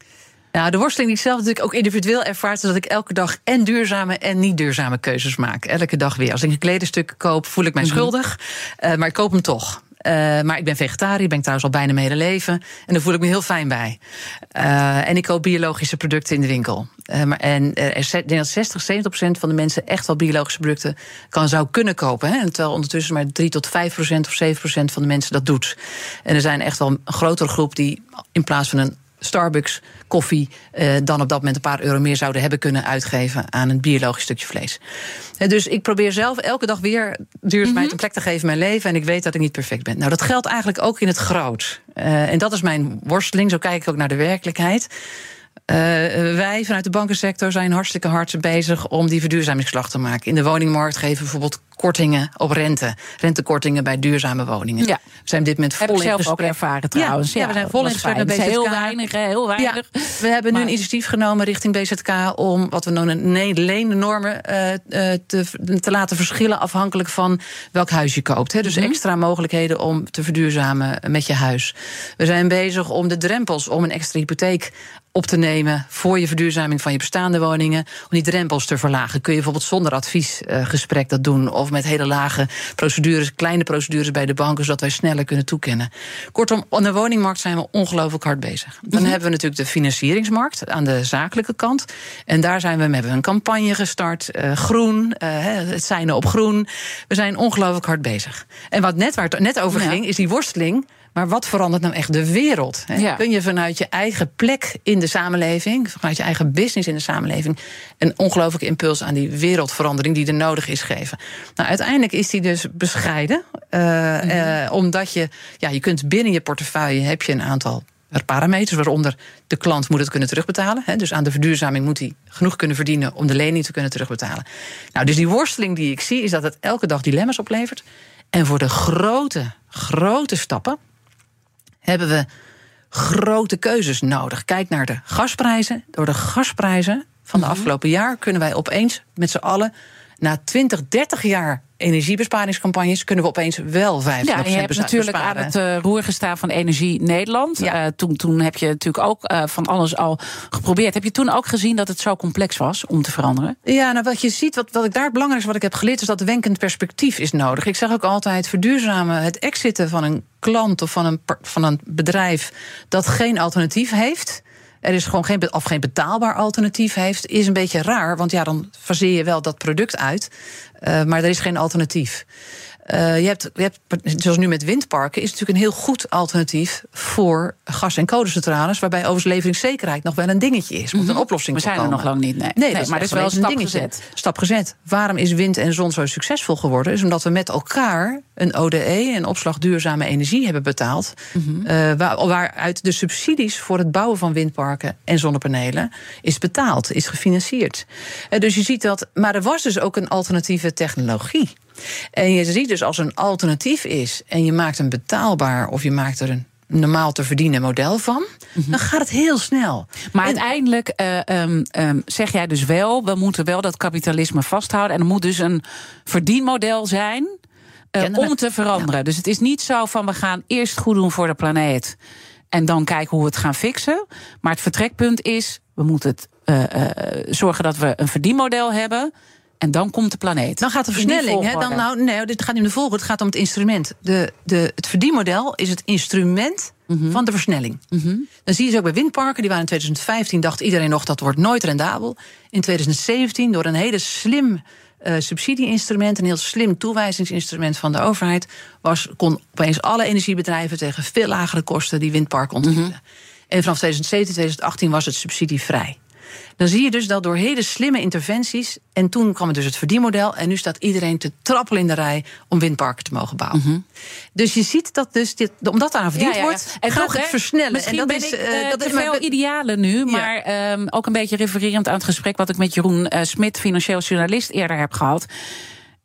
Nou, de worsteling die ik zelf natuurlijk ook individueel ervaart, is dat ik elke dag en duurzame en niet duurzame keuzes maak. Elke dag weer. Als ik een kledenstuk koop, voel ik mij mhm. schuldig, uh, maar ik koop hem toch. maar ik ben vegetariër, ben ik trouwens al bijna mijn hele leven. En daar voel ik me heel fijn bij. en ik koop biologische producten in de winkel. maar, en ik denk dat 60, 70 procent van de mensen echt wel biologische producten kan, zou kunnen kopen. Hè? Terwijl ondertussen maar 3 tot 5 procent of 7 procent van de mensen dat doet. En er zijn echt wel een grotere groep die in plaats van een Starbucks koffie eh, dan op dat moment een paar euro meer zouden hebben kunnen uitgeven aan een biologisch stukje vlees. En dus ik probeer zelf elke dag weer duurzaamheid mhm. een plek te geven in mijn leven. En ik weet dat ik niet perfect ben. Nou, dat geldt eigenlijk ook in het groot. Uh, en dat is mijn worsteling. Zo kijk ik ook naar de werkelijkheid. Uh, wij vanuit de bankensector zijn hartstikke hard bezig om die verduurzamingsslag te maken. In de woningmarkt geven bijvoorbeeld kortingen op rente. Rentekortingen bij duurzame woningen. Ja. We zijn dit met vol Heb ik zelf ook ervaren trouwens. Ja, we zijn vol in gesprek met BZK. Heel weinig, heel weinig. we hebben nu een initiatief genomen richting BZK... om wat we noemen leennormen uh, te, te laten verschillen... afhankelijk van welk huis je koopt. Hè. Dus mhm. extra mogelijkheden om te verduurzamen met je huis. We zijn bezig om de drempels om een extra hypotheek op te nemen voor je verduurzaming van je bestaande woningen. Om die drempels te verlagen. Kun je bijvoorbeeld zonder adviesgesprek dat doen. Of met hele lage procedures, kleine procedures bij de banken, zodat wij sneller kunnen toekennen. Kortom, aan de woningmarkt zijn we ongelooflijk hard bezig. Dan mhm. hebben we natuurlijk de financieringsmarkt aan de zakelijke kant. En daar zijn we, we hebben een campagne gestart. Uh, groen, uh, het zijn op groen. We zijn ongelooflijk hard bezig. En wat net waar het net over ging, is die worsteling maar wat verandert nou echt de wereld? Kun je vanuit je eigen plek in de samenleving, vanuit je eigen business in de samenleving, een ongelooflijke impuls aan die wereldverandering die er nodig is geven? Nou, uiteindelijk is die dus bescheiden, uh, omdat je, ja, je kunt binnen je portefeuille heb je een aantal parameters, waaronder de klant moet het kunnen terugbetalen. Hè, dus aan de verduurzaming moet hij genoeg kunnen verdienen om de lening te kunnen terugbetalen. Nou, dus die worsteling die ik zie, is dat het elke dag dilemma's oplevert. En voor de grote, grote stappen, hebben we grote keuzes nodig. Kijk naar de gasprijzen. Door de gasprijzen van de mhm. afgelopen jaar kunnen wij opeens met z'n allen na 20, 30 jaar energiebesparingscampagnes kunnen we opeens wel 5 Ja, je hebt natuurlijk aan het uh, roer gestaan van Energie Nederland. Ja. Uh, toen, toen heb je natuurlijk ook uh, van alles al geprobeerd. Heb je toen ook gezien dat het zo complex was om te veranderen? Ja, nou wat je ziet, wat, wat ik daar het belangrijkste wat ik heb geleerd, is dat wenkend perspectief is nodig. Ik zeg ook altijd: verduurzamen, het exiten van een klant of van een, van een bedrijf dat geen alternatief heeft er is gewoon geen, of geen betaalbaar alternatief heeft, is een beetje raar. Want ja, dan faseer je wel dat product uit. Uh, maar er is geen alternatief. Uh, je, hebt, je hebt, zoals nu met windparken, is het natuurlijk een heel goed alternatief voor gas- en kolencentrales, waarbij overlevingszekerheid nog wel een dingetje is. Moet een mhm. oplossing We zijn er nog lang niet. Nee, nee, maar het is wel een stap dingetje. Gezet. Stap gezet. Waarom is wind en zon zo succesvol geworden? Is omdat we met elkaar een ODE, een opslag duurzame energie, hebben betaald. Mm uh, waar, waaruit de subsidies voor het bouwen van windparken en zonnepanelen is betaald, is gefinancierd. Uh, dus je ziet dat. Maar er was dus ook een alternatieve technologie. En je ziet dus als een alternatief is en je maakt een betaalbaar of je maakt er een normaal te verdienen model van, mhm. dan gaat het heel snel. Maar uiteindelijk uh, zeg jij dus wel, we moeten wel dat kapitalisme vasthouden. En er moet dus een verdienmodel zijn uh, om te veranderen. Dus het is niet zo van we gaan eerst goed doen voor de planeet en dan kijken hoe we het gaan fixen. Maar het vertrekpunt is, we moeten het, zorgen dat we een verdienmodel hebben en dan komt de planeet. Dan gaat de versnelling. Hè? Dan, nou, nee, dit gaat niet in de volgorde. Het gaat om het instrument. De, de, het verdienmodel is het instrument mhm. van de versnelling. Mhm. Dan zie je ze ook bij windparken. Die waren in 2015, dacht iedereen nog dat wordt nooit rendabel. In 2017, door een hele slim uh, subsidieinstrument, een heel slim toewijzingsinstrument van de overheid, was, kon opeens alle energiebedrijven tegen veel lagere kosten die windparken ontwikkelen. Mhm. En vanaf 2017, 2018 was het subsidievrij. Dan zie je dus dat door hele slimme interventies. En toen kwam het dus het verdienmodel. En nu staat iedereen te trappelen in de rij om windparken te mogen bouwen. Mhm. Dus je ziet dat dus dit, omdat daar aan verdiend wordt, en gaat het versnellen. Misschien en dat ben is, ik, uh, dat is veel idealen nu. Maar um, ook een beetje refererend aan het gesprek wat ik met Jeroen uh, Smit, financieel journalist, eerder heb gehad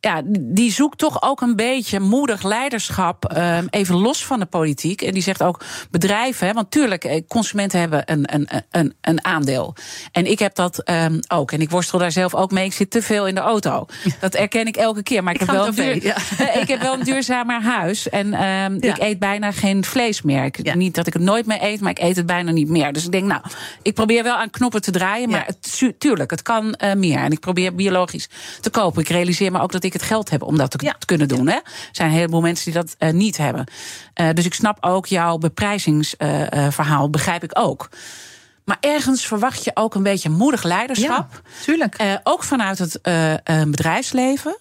ja, die zoekt toch ook een beetje moedig leiderschap, um, even los van de politiek. En die zegt ook bedrijven, hè, want tuurlijk, eh, consumenten hebben een, een, een, een aandeel. En ik heb dat um, ook. En ik worstel daar zelf ook mee. Ik zit te veel in de auto. Dat erken ik elke keer. Maar ik, heb, wel een duur, ja. Eh, ik heb wel een duurzamer huis. En um, ik eet bijna geen vlees meer. Ik, Niet dat ik het nooit meer eet, maar ik eet het bijna niet meer. Dus ik denk, nou, ik probeer wel aan knoppen te draaien. Maar het, tuurlijk, het kan uh, meer. En ik probeer biologisch te kopen. Ik realiseer me ook dat ik ik het geld heb om dat te, Ja. kunnen doen. Hè? Er zijn een heleboel mensen die dat eh, niet hebben. Eh, dus ik snap ook jouw beprijzingsverhaal, begrijp ik ook. Maar ergens verwacht je ook een beetje moedig leiderschap. tuurlijk. Eh, ook vanuit het eh, eh, bedrijfsleven.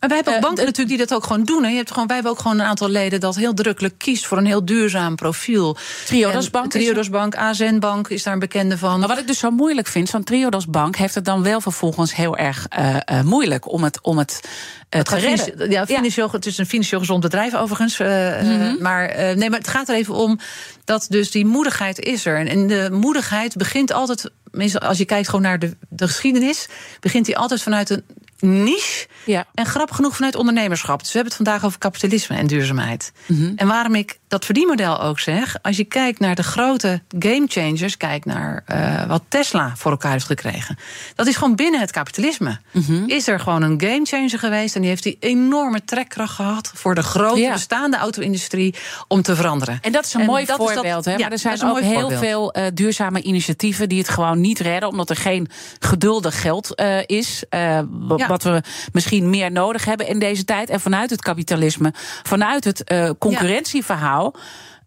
Maar wij hebben ook Eh, banken natuurlijk die dat ook gewoon doen. Hè. Je hebt gewoon, wij hebben ook gewoon een aantal leden dat heel drukkelijk kiest voor een heel duurzaam profiel. Triodos Bank Triodos Bank, AZN Bank is daar een bekende van. Maar wat ik dus zo moeilijk vind, zo'n Triodos Bank heeft het dan wel vervolgens heel erg eh, eh, moeilijk om het, om het, Het gaat ja, financieel, het is een financieel gezond bedrijf overigens. eh, maar, nee, maar het gaat er even om dat dus die moedigheid is er. En, de moedigheid begint altijd, als je kijkt gewoon naar de, de geschiedenis, begint die altijd vanuit een niche. Ja. En grappig genoeg vanuit ondernemerschap. Dus we hebben het vandaag over kapitalisme en duurzaamheid. En waarom ik dat verdienmodel ook zeg. Als je kijkt naar de grote game changers. Kijk naar eh, wat Tesla voor elkaar heeft gekregen. Dat is gewoon binnen het kapitalisme. Is er gewoon een game changer geweest. En die heeft die enorme trekkracht gehad. Voor de grote Ja. bestaande auto-industrie. Om te veranderen. En dat is een En mooi voorbeeld. hè? ja, maar er zijn ook heel voorbeeld. veel eh, duurzame initiatieven die het gewoon niet redden, omdat er geen geduldig geld eh, is. Ja. Wat we misschien meer nodig hebben in deze tijd. En vanuit het kapitalisme, vanuit het eh,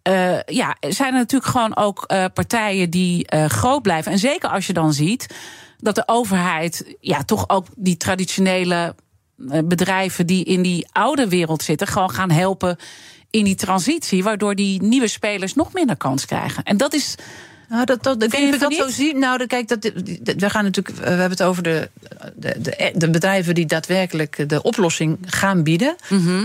eh, ja, zijn er natuurlijk gewoon ook eh, partijen die eh, groot blijven. En zeker als je dan ziet dat de overheid ja, toch ook die traditionele bedrijven die in die oude wereld zitten, gewoon gaan helpen in die transitie, waardoor die nieuwe spelers nog minder kans krijgen. En dat is. Nou, dat, dat, ik ik van dat zo zie. Nou, kijk, dat, dat- we gaan natuurlijk. We hebben het over de, de, de, de bedrijven die daadwerkelijk de oplossing gaan bieden.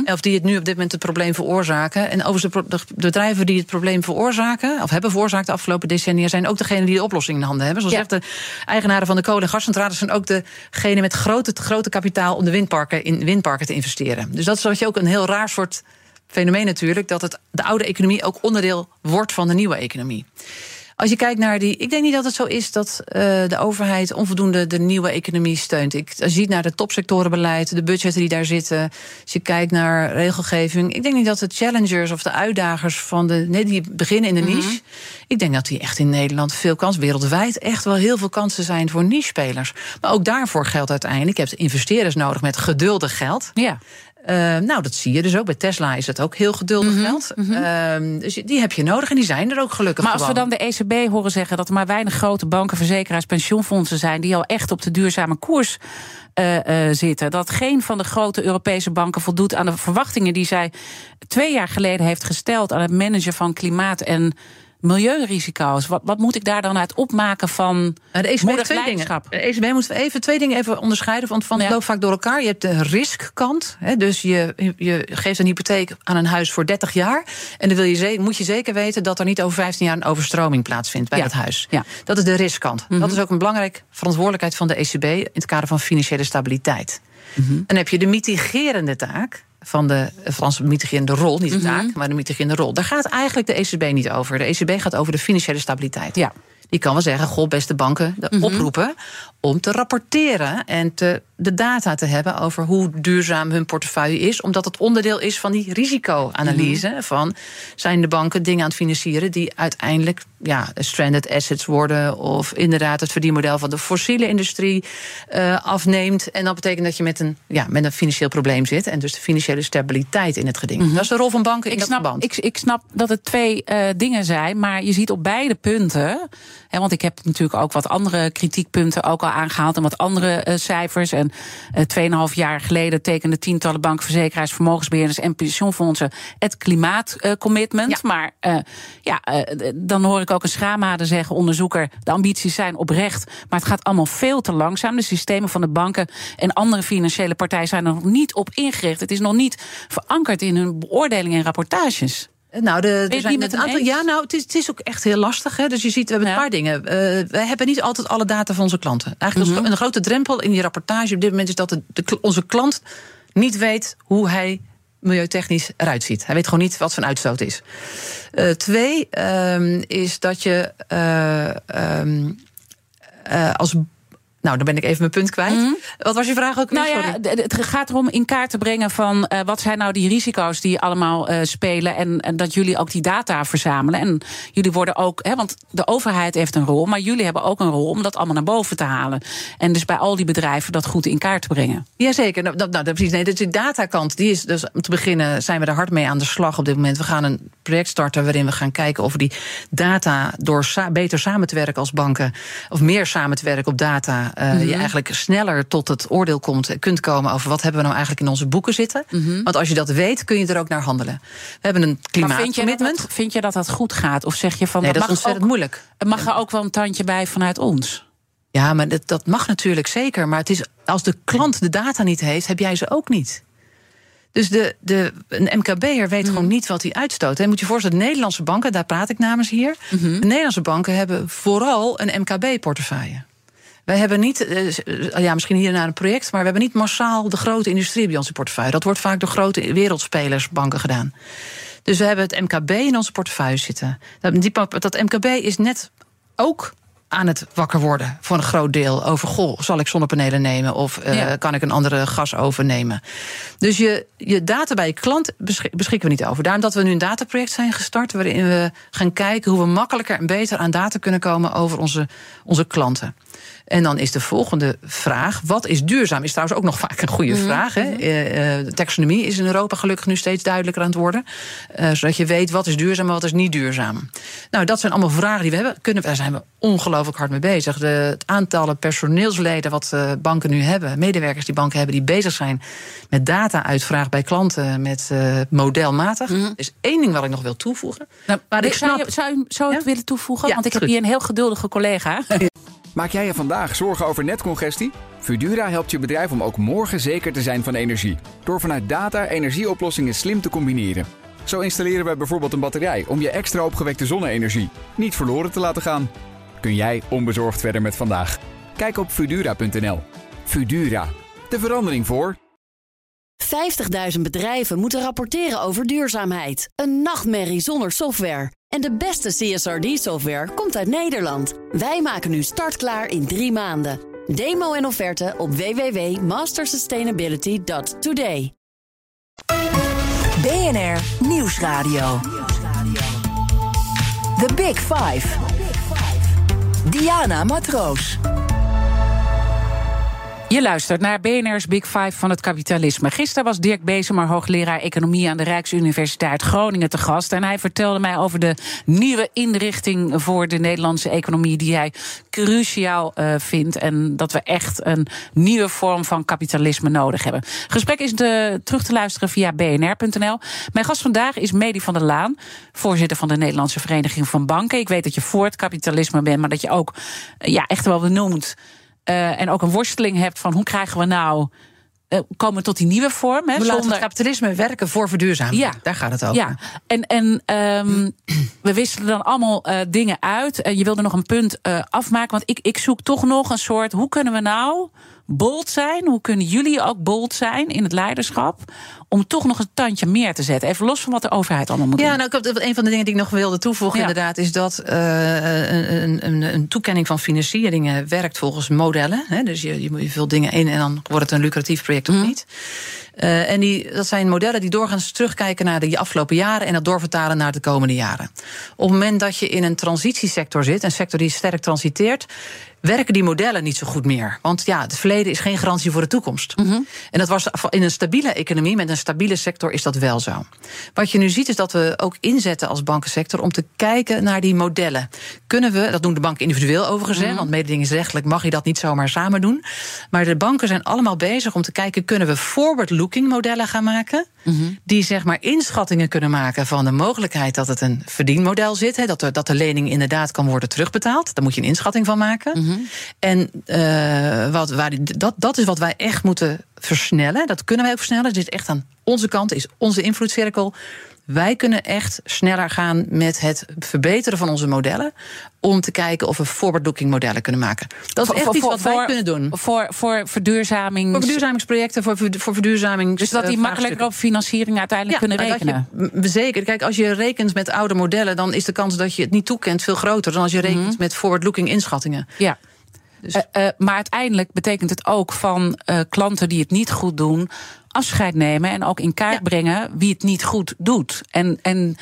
Of die het nu op dit moment het probleem veroorzaken. En overigens, de, de bedrijven die het probleem veroorzaken, of hebben veroorzaakt de afgelopen decennia, zijn ook degenen die de oplossing in handen hebben. Zoals Ja. zegt de eigenaren van de kolen- en gascentrales zijn ook degenen met grote, grote kapitaal om de windparken in windparken te investeren. Dus dat is wat je ook een heel raar soort fenomeen natuurlijk, dat het, de oude economie ook onderdeel wordt van de nieuwe economie. Als je kijkt naar die. Ik denk niet dat het zo is dat eh, de overheid onvoldoende de nieuwe economie steunt. Ik, als je ziet naar het topsectorenbeleid, de budgetten die daar zitten. Als je kijkt naar regelgeving. Ik denk niet dat de challengers of de uitdagers van de. Nee, die beginnen in de niche. Ik denk dat die echt in Nederland veel kans, wereldwijd echt wel heel veel kansen zijn voor niche-spelers. Maar ook daarvoor geldt uiteindelijk. Je hebt investeerders nodig met geduldig geld. Ja. Eh, nou, dat zie je dus ook. Bij Tesla is dat ook heel geduldig geld. Ehm, dus die heb je nodig en die zijn er ook gelukkig Maar als we dan de ECB horen zeggen dat er maar weinig grote banken, verzekeraars, pensioenfondsen zijn die al echt op de duurzame koers eh, eh, zitten. Dat geen van de grote Europese banken voldoet aan de verwachtingen die zij twee jaar geleden heeft gesteld aan het managen van klimaat- en milieurisico's. Wat, wat moet ik daar dan uit opmaken van Nou, de ECB moedig heeft twee dingen. De ECB moeten we even twee dingen even onderscheiden, want van het Ja. loopt vaak door elkaar. Je hebt de riskkant, hè, dus je, je geeft een hypotheek aan een huis voor 30 jaar. En dan wil je moet je zeker weten dat er niet over 15 jaar een overstroming plaatsvindt bij Ja. dat huis. Ja. Mhm. Dat is de riskkant. Dat is ook een belangrijke verantwoordelijkheid van de ECB in het kader van financiële stabiliteit. Mhm. Dan heb je de mitigerende taak. Van de Franse mitigerende rol, niet de Mhm. taak, maar de mitigerende rol. Daar gaat eigenlijk de ECB niet over. De ECB gaat over de financiële stabiliteit. Ja. Die kan wel zeggen, goh, beste banken, de Mhm. oproepen om te rapporteren en te, de data te hebben over hoe duurzaam hun portefeuille is, omdat het onderdeel is van die risicoanalyse Mhm. van zijn de banken dingen aan het financieren die uiteindelijk ja, stranded assets worden of inderdaad het verdienmodel van de fossiele industrie eh, afneemt. En dat betekent dat je met een, ja, met een financieel probleem zit en dus de financiële stabiliteit in het geding. Dat is de rol van banken in Mhm. Ik dat snap, verband. ik, ik snap dat het twee eh, dingen zijn, maar je ziet op beide punten. Hè, want ik heb natuurlijk ook wat andere kritiekpunten ook al aangehaald en wat andere eh, cijfers. En eh 2,5 jaar geleden tekenden tientallen banken, verzekeraars, vermogensbeheerders en pensioenfondsen het klimaatcommitment. Ja. Maar eh, ja, dan hoor ik ook een schaamhade zeggen, onderzoeker, de ambities zijn oprecht, maar het gaat allemaal veel te langzaam. De systemen van de banken en andere financiële partijen zijn er nog niet op ingericht. Het is nog niet verankerd in hun beoordelingen en rapportages. Nou, de, er zijn een aantal. Ja, nou, het is, het is ook echt heel lastig. Hè? Dus je ziet, we hebben Ja. een paar dingen. Eh, wij hebben niet altijd alle data van onze klanten. Eigenlijk Mhm. een, een grote drempel in die rapportage op dit moment is dat de, onze klant niet weet hoe hij milieutechnisch eruit ziet. Hij weet gewoon niet wat zijn uitstoot is. Eh, twee ehm, is dat je eh, ehm, eh, als Nou, dan ben ik even mijn punt kwijt. Mhm. Wat was je vraag ook weer? Nou ja, Sorry. het gaat erom in kaart te brengen van eh, wat zijn nou die risico's die allemaal eh, spelen. En, en dat jullie ook die data verzamelen. En jullie worden ook, hè, want de overheid heeft een rol, maar jullie hebben ook een rol om dat allemaal naar boven te halen. En dus bij al die bedrijven dat goed in kaart te brengen. Jazeker, nou, nou, nou, precies. Nee, dus de datakant, die is dus om te beginnen zijn we er hard mee aan de slag op dit moment. We gaan een project starten waarin we gaan kijken of we die data door sa- beter samen te werken als banken, of meer samen te werken op data, eh, je eigenlijk sneller tot het oordeel komt, kunt komen over wat hebben we nou eigenlijk in onze boeken zitten. Want als je dat weet, kun je er ook naar handelen. We hebben een Maar vind je, dat klimaatcommitment. dat, vind je dat dat goed gaat? Of zeg je van Nee, dat is mag ontzettend ook, moeilijk. Mag er ook wel een tandje bij vanuit ons. Ja, maar dat, dat mag natuurlijk zeker. Maar het is, als de klant de data niet heeft, heb jij ze ook niet. Dus de, de, een MKB'er weet gewoon niet wat hij uitstoot. En moet je voorstellen, de Nederlandse banken, daar praat ik namens hier. De Nederlandse banken hebben vooral een MKB-portefeuille. Wij hebben niet, eh, ja, misschien hier naar een project, maar we hebben niet massaal de grote industrie bij onze portefeuille. Dat wordt vaak door grote wereldspelersbanken gedaan. Dus we hebben het MKB in onze portefeuille zitten. Dat, die, dat MKB is net ook aan het wakker worden voor een groot deel over goh, zal ik zonnepanelen nemen of eh, Ja. kan ik een andere gasoven nemen? Dus je, je data bij je klant beschik- beschikken we niet over. Daarom dat we nu een dataproject zijn gestart waarin we gaan kijken hoe we makkelijker en beter aan data kunnen komen over onze, onze klanten. En dan is de volgende vraag: wat is duurzaam? Is trouwens ook nog vaak een goede vraag. Hè? Eh, eh, de taxonomie is in Europa gelukkig nu steeds duidelijker aan het worden. Eh, zodat je weet wat is duurzaam en wat is niet duurzaam. Nou, dat zijn allemaal vragen die we hebben. Kunnen, daar zijn we ongelooflijk hard mee bezig. De, het aantal personeelsleden wat eh, banken nu hebben, medewerkers die banken hebben, die bezig zijn met data-uitvraag bij klanten, met eh, modelmatig. Er is één ding wat ik nog wil toevoegen. Nou, Maar ik zou, snap- je, zou, je- zou Ja? willen toevoegen? Ja, Want ik heb hier een heel geduldige collega. Maak jij je vandaag zorgen over netcongestie? Fudura helpt je bedrijf om ook morgen zeker te zijn van energie. Door vanuit data energieoplossingen slim te combineren. Zo installeren wij bijvoorbeeld een batterij om je extra opgewekte zonne-energie niet verloren te laten gaan. Kun jij onbezorgd verder met vandaag? Kijk op Fudura.nl. Fudura, de verandering voor. 50.000 bedrijven moeten rapporteren over duurzaamheid. Een nachtmerrie zonder software. En de beste CSRD-software komt uit Nederland. Wij maken nu startklaar in drie maanden. Demo en offerte op www.mastersustainability.today. BNR Nieuwsradio. The Big Five. Diana Matroos. Je luistert naar BNR's Big Five van het kapitalisme. Gisteren was Dirk Bezemer, hoogleraar economie aan de Rijksuniversiteit Groningen te gast. En hij vertelde mij over de nieuwe inrichting voor de Nederlandse economie, die hij cruciaal eh, vindt. En dat we echt een nieuwe vorm van kapitalisme nodig hebben. Gesprek is te, terug te luisteren via bnr.nl. Mijn gast vandaag is Medi van der Laan, voorzitter van de Nederlandse Vereniging van Banken. Ik weet dat je voor het kapitalisme bent, maar dat je ook eh, ja, echt wel benoemt. Uh, en ook een worsteling hebt van hoe krijgen we nou. Uh, komen tot die nieuwe vorm. Hè, we zonder... het kapitalisme werken voor verduurzaming. Ja. Daar gaat het over. Ja. En, en um, we wisselen dan allemaal uh, dingen uit. je wilde nog een punt afmaken. Want ik, ik zoek toch nog een soort. Hoe kunnen we nou bold zijn? Hoe kunnen jullie ook bold zijn in het leiderschap? Om toch nog een tandje meer te zetten. Even los van wat de overheid allemaal moet ja, doen. Nou, een van de dingen die ik nog wilde toevoegen, ja. inderdaad, is dat uh, een, een, een, toekenning van financieringen werkt volgens modellen. Hè? Dus je, je, je vult dingen in en dan wordt het een lucratief project of mm. niet. Uh, en die, dat zijn modellen die doorgaans terugkijken naar de afgelopen jaren en dat doorvertalen naar de komende jaren. Op het moment dat je in een transitiesector zit, een sector die sterk transiteert, werken die modellen niet zo goed meer. Want ja, het verleden is geen garantie voor de toekomst. Mm -hmm. En dat was in een stabiele economie, met een stabiele sector, is dat wel zo. Wat je nu ziet, is dat we ook inzetten als bankensector om te kijken naar die modellen. Kunnen we, dat doen de banken individueel overigens, mm -hmm. want mededingingsrechtelijk mag je dat niet zomaar samen doen. Maar de banken zijn allemaal bezig om te kijken, kunnen we forward-looking modellen gaan maken? Mm -hmm. Die zeg maar inschattingen kunnen maken van de mogelijkheid dat het een verdienmodel zit. Hè, dat, er, dat de lening inderdaad kan worden terugbetaald. Daar moet je een inschatting van maken. Mm -hmm. En uh, wat, waar, dat, dat is wat wij echt moeten versnellen. Dat kunnen wij ook versnellen. Het is echt aan onze kant, is onze invloedcirkel. Wij kunnen echt sneller gaan met het verbeteren van onze modellen. Om te kijken of we forward-looking modellen kunnen maken. Dat is echt voor, iets wat voor, wij kunnen doen. Voor, voor verduurzaming. Voor verduurzamingsprojecten, voor, voor verduurzaming. Dus dat die makkelijker op financiering uiteindelijk ja, kunnen rekenen. Je, zeker. Kijk, als je rekent met oude modellen, dan is de kans dat je het niet toekent veel groter dan als je rekent mm -hmm. met forward-looking inschattingen. Ja. Dus- Eh, eh, maar uiteindelijk betekent het ook van eh, klanten die het niet goed doen, afscheid nemen en ook in kaart Ja. brengen wie het niet goed doet. En, en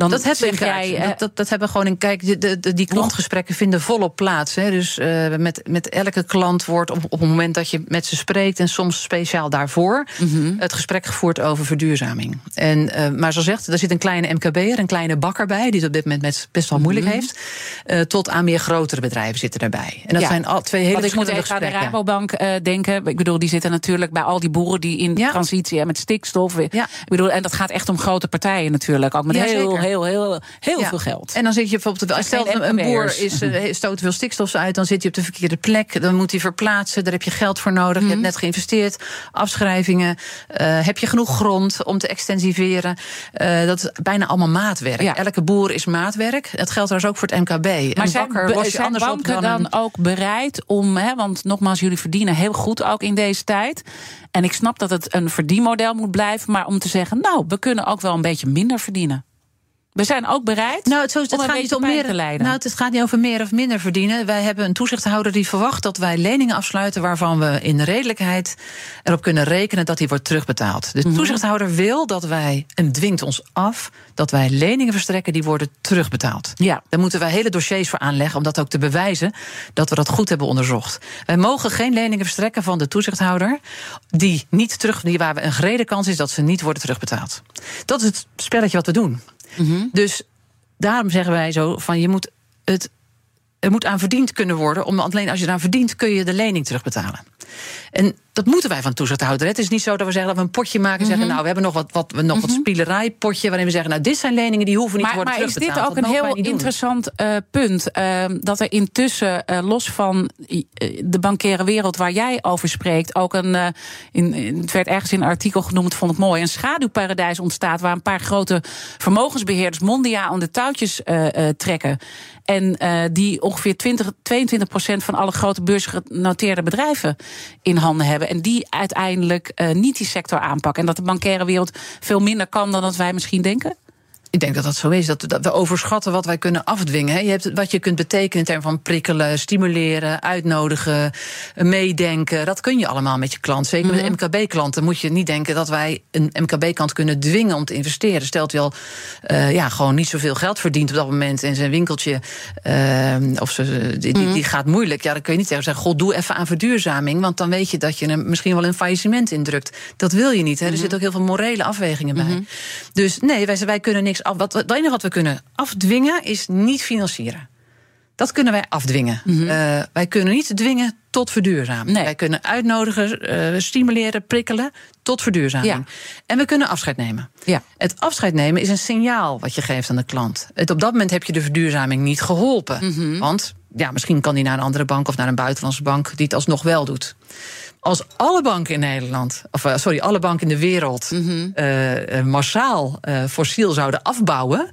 dan Dat hebben we jij. dat, dat, dat hebben gewoon in kijk. De, de, de- die klantgesprekken vinden volop plaats. Hè. Dus eh, met, met elke klant wordt op, op het moment dat je met ze spreekt, en soms speciaal daarvoor, Mhm. het gesprek gevoerd over verduurzaming. En, eh, maar zo zegt, er zit een kleine MKB'er, een kleine bakker bij, die het op dit moment met- best wel moeilijk heeft. eh, tot aan meer grotere bedrijven zitten daarbij. En dat Mhm. Ja. zijn al twee hele Want ik moet even aan de. Rabobank denken. Ik bedoel, die zitten natuurlijk bij al die boeren die in Ja. transitie hebben met stikstof. Ja. Ik bedoel, en dat gaat echt om grote partijen natuurlijk. Ook met heel, zeker. Heel, heel, heel Ja. veel geld. En dan zit je bijvoorbeeld, zijn stel een boer is, eh, stoot veel stikstof uit, dan zit hij op de verkeerde plek. Dan moet hij verplaatsen, daar heb je geld voor nodig. Je Mhm. hebt net geïnvesteerd, afschrijvingen. eh, heb je genoeg grond om te extensiveren? Eh, dat is bijna allemaal maatwerk. Ja. Elke boer is maatwerk. Dat geldt trouwens ook voor het MKB. Maar een zijn, bakker los je anders banken dan, dan, een- ook bereid om, hè, want nogmaals, jullie verdienen heel goed ook in deze tijd. En ik snap dat het een verdienmodel moet blijven, maar om te zeggen, nou, we kunnen ook wel een beetje minder verdienen. We zijn ook bereid Nou, het, zo, het om een gaat niet om meer. te lijden. Nou, het gaat niet over meer of minder verdienen. Wij hebben een toezichthouder die verwacht dat wij leningen afsluiten waarvan we in redelijkheid erop kunnen rekenen dat die wordt terugbetaald. Mhm. De toezichthouder wil dat wij en dwingt ons af dat wij leningen verstrekken die worden terugbetaald. Ja. Daar moeten wij hele dossiers voor aanleggen om dat ook te bewijzen dat we dat goed hebben onderzocht. Wij mogen geen leningen verstrekken van de toezichthouder die niet terug, die waar we een gerede kans is dat ze niet worden terugbetaald. Dat is het spelletje wat we doen. Dus daarom zeggen wij zo van je moet het er moet aan verdiend kunnen worden. Om, alleen als je eraan verdient, kun je de lening terugbetalen. En dat moeten wij van toezichthouder. Het is niet zo dat we zeggen dat we een potje maken en zeggen: Mhm. Nou, we hebben nog wat, wat, nog wat spielerij-potje. waarin we zeggen: Nou, dit zijn leningen die hoeven niet maar, te worden maar is dit ook Dat een heel interessant eh, punt? ehm, dat er intussen, eh, los van eh, de bankaire wereld waar jij over spreekt, ook een. in, het werd ergens in een artikel genoemd, vond ik mooi. Een schaduwparadijs ontstaat waar een paar grote vermogensbeheerders mondiaal aan de touwtjes trekken. En die ongeveer 20, 22 procent van alle grote beursgenoteerde bedrijven in handen hebben. En die uiteindelijk eh, niet die sector aanpakken. En dat de bankaire wereld veel minder kan dan dat wij misschien denken? Ik denk dat dat zo is. Dat, dat we overschatten wat wij kunnen afdwingen. hè. Je hebt wat je kunt betekenen in termen van prikkelen, stimuleren, uitnodigen, meedenken. Dat kun je allemaal met je klant. Zeker Mhm. met MKB-klanten moet je niet denken dat wij een MKB-klant kunnen dwingen om te investeren. Stelt hij al eh, ja, gewoon niet zoveel geld verdient op dat moment in zijn winkeltje. eh, of ze, die, Mhm. die gaat moeilijk. Ja, dan kun je niet tegen zeggen: God, doe even aan verduurzaming. Want dan weet je dat je hem misschien wel een faillissement indrukt. Dat wil je niet. Hè. Er Mhm. zitten ook heel veel morele afwegingen bij. Dus nee, wij, wij kunnen niks af. Wat, het enige wat we kunnen afdwingen is niet financieren. Dat kunnen wij afdwingen. Eh, wij kunnen niet dwingen tot verduurzaming. Mhm. Nee. Wij kunnen uitnodigen, eh, stimuleren, prikkelen tot verduurzaming. Ja. En we kunnen afscheid nemen. Ja. Het afscheid nemen is een signaal wat je geeft aan de klant. Het, op dat moment heb je de verduurzaming niet geholpen. Mhm. Want ja, misschien kan die naar een andere bank of naar een buitenlandse bank die het alsnog wel doet. Als alle banken in Nederland, of eh, sorry, alle banken in de wereld Mhm. eh, eh, massaal fossiel zouden afbouwen,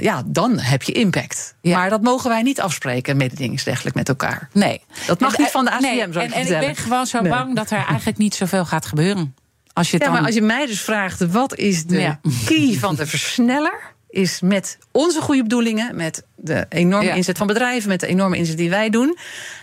ja, dan heb je impact. Ja. Maar dat mogen wij niet afspreken, mededingingsrechtelijk met elkaar. Nee. Dat mag En- niet van de ACM, nee, ik en, en ik ben gewoon zo Nee. bang dat er eigenlijk niet zoveel gaat gebeuren. Als je Ja, dan... maar als je mij dus vraagt, wat is de Ja. key van de versneller? Is met onze goede bedoelingen, met de enorme Ja. inzet van bedrijven, met de enorme inzet die wij doen,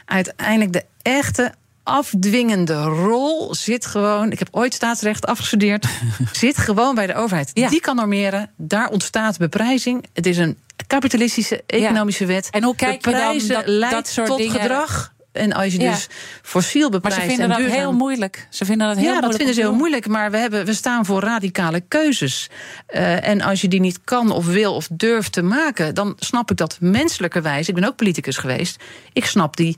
uiteindelijk de echte afdwingende rol zit gewoon. Ik heb ooit staatsrecht afgestudeerd. zit gewoon bij de overheid. Ja. Die kan normeren. Daar ontstaat beprijzing. Het is een kapitalistische economische wet. En hoe kijk je dan dat- leidt dat soort tot dingen- gedrag. En als je Ja. dus fossiel maar beprijst ze vinden en dat duurzaam... heel moeilijk. Ze vinden dat heel ja, dat moeilijk. vinden ze heel moeilijk. Maar we, hebben, we staan voor radicale keuzes. Eh, en als je die niet kan of wil of durft te maken, dan snap ik dat menselijkerwijs. Ik ben ook politicus geweest. Ik snap die,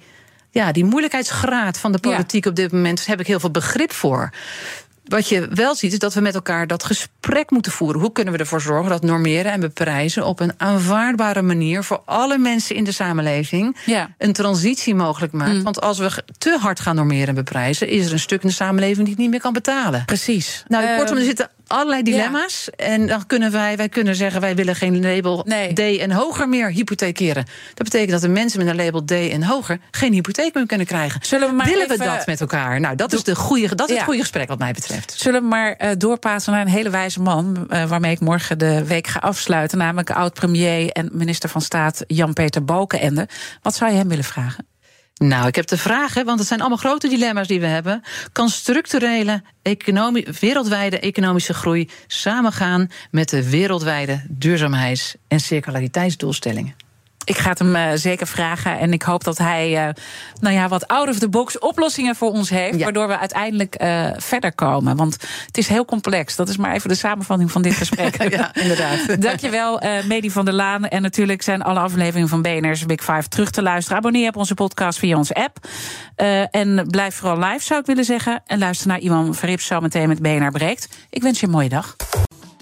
ja, die moeilijkheidsgraad van de Ja. politiek op dit moment. Heb ik heel veel begrip voor. Wat je wel ziet, is dat we met elkaar dat gesprek moeten voeren. Hoe kunnen we ervoor zorgen dat normeren en beprijzen op een aanvaardbare manier voor alle mensen in de samenleving Ja. een transitie mogelijk maakt? Want als we te hard gaan normeren en beprijzen, is er een stuk in de samenleving die het niet meer kan betalen. Precies. Nou, Eh, kortom, er zitten allerlei dilemma's. En dan kunnen wij, wij kunnen zeggen, wij willen geen label Nee. D en hoger meer hypothekeren. Dat betekent dat de mensen met een label D en hoger geen hypotheek meer kunnen krijgen. Zullen we maar willen we dat met elkaar? Nou, dat is, de goede, dat is Ja. het goede gesprek wat mij betreft. Zullen we maar eh doorpassen naar een hele wijze man... eh, waarmee ik morgen de week ga afsluiten. Namelijk oud-premier en minister van Staat Jan-Peter Balkenende. Wat zou je hem willen vragen? Nou, ik heb de vraag, hè, want het zijn allemaal grote dilemma's die we hebben. Kan structurele economie, wereldwijde economische groei samengaan met de wereldwijde duurzaamheids- en circulariteitsdoelstellingen? Ik ga het hem uh, zeker vragen. En ik hoop dat hij uh, nou ja, wat out of the box oplossingen voor ons heeft. Ja. Waardoor we uiteindelijk uh, verder komen. Want het is heel complex. Dat is maar even de samenvatting van dit gesprek. ja, inderdaad. Dankjewel, Medi van der Laan. En natuurlijk zijn alle afleveringen van BNR's Big Five terug te luisteren. Abonneer op onze podcast via onze app. en blijf vooral live, zou ik willen zeggen. En luister naar Iwan Verrips zo meteen met BNR Breekt. Ik wens je een mooie dag.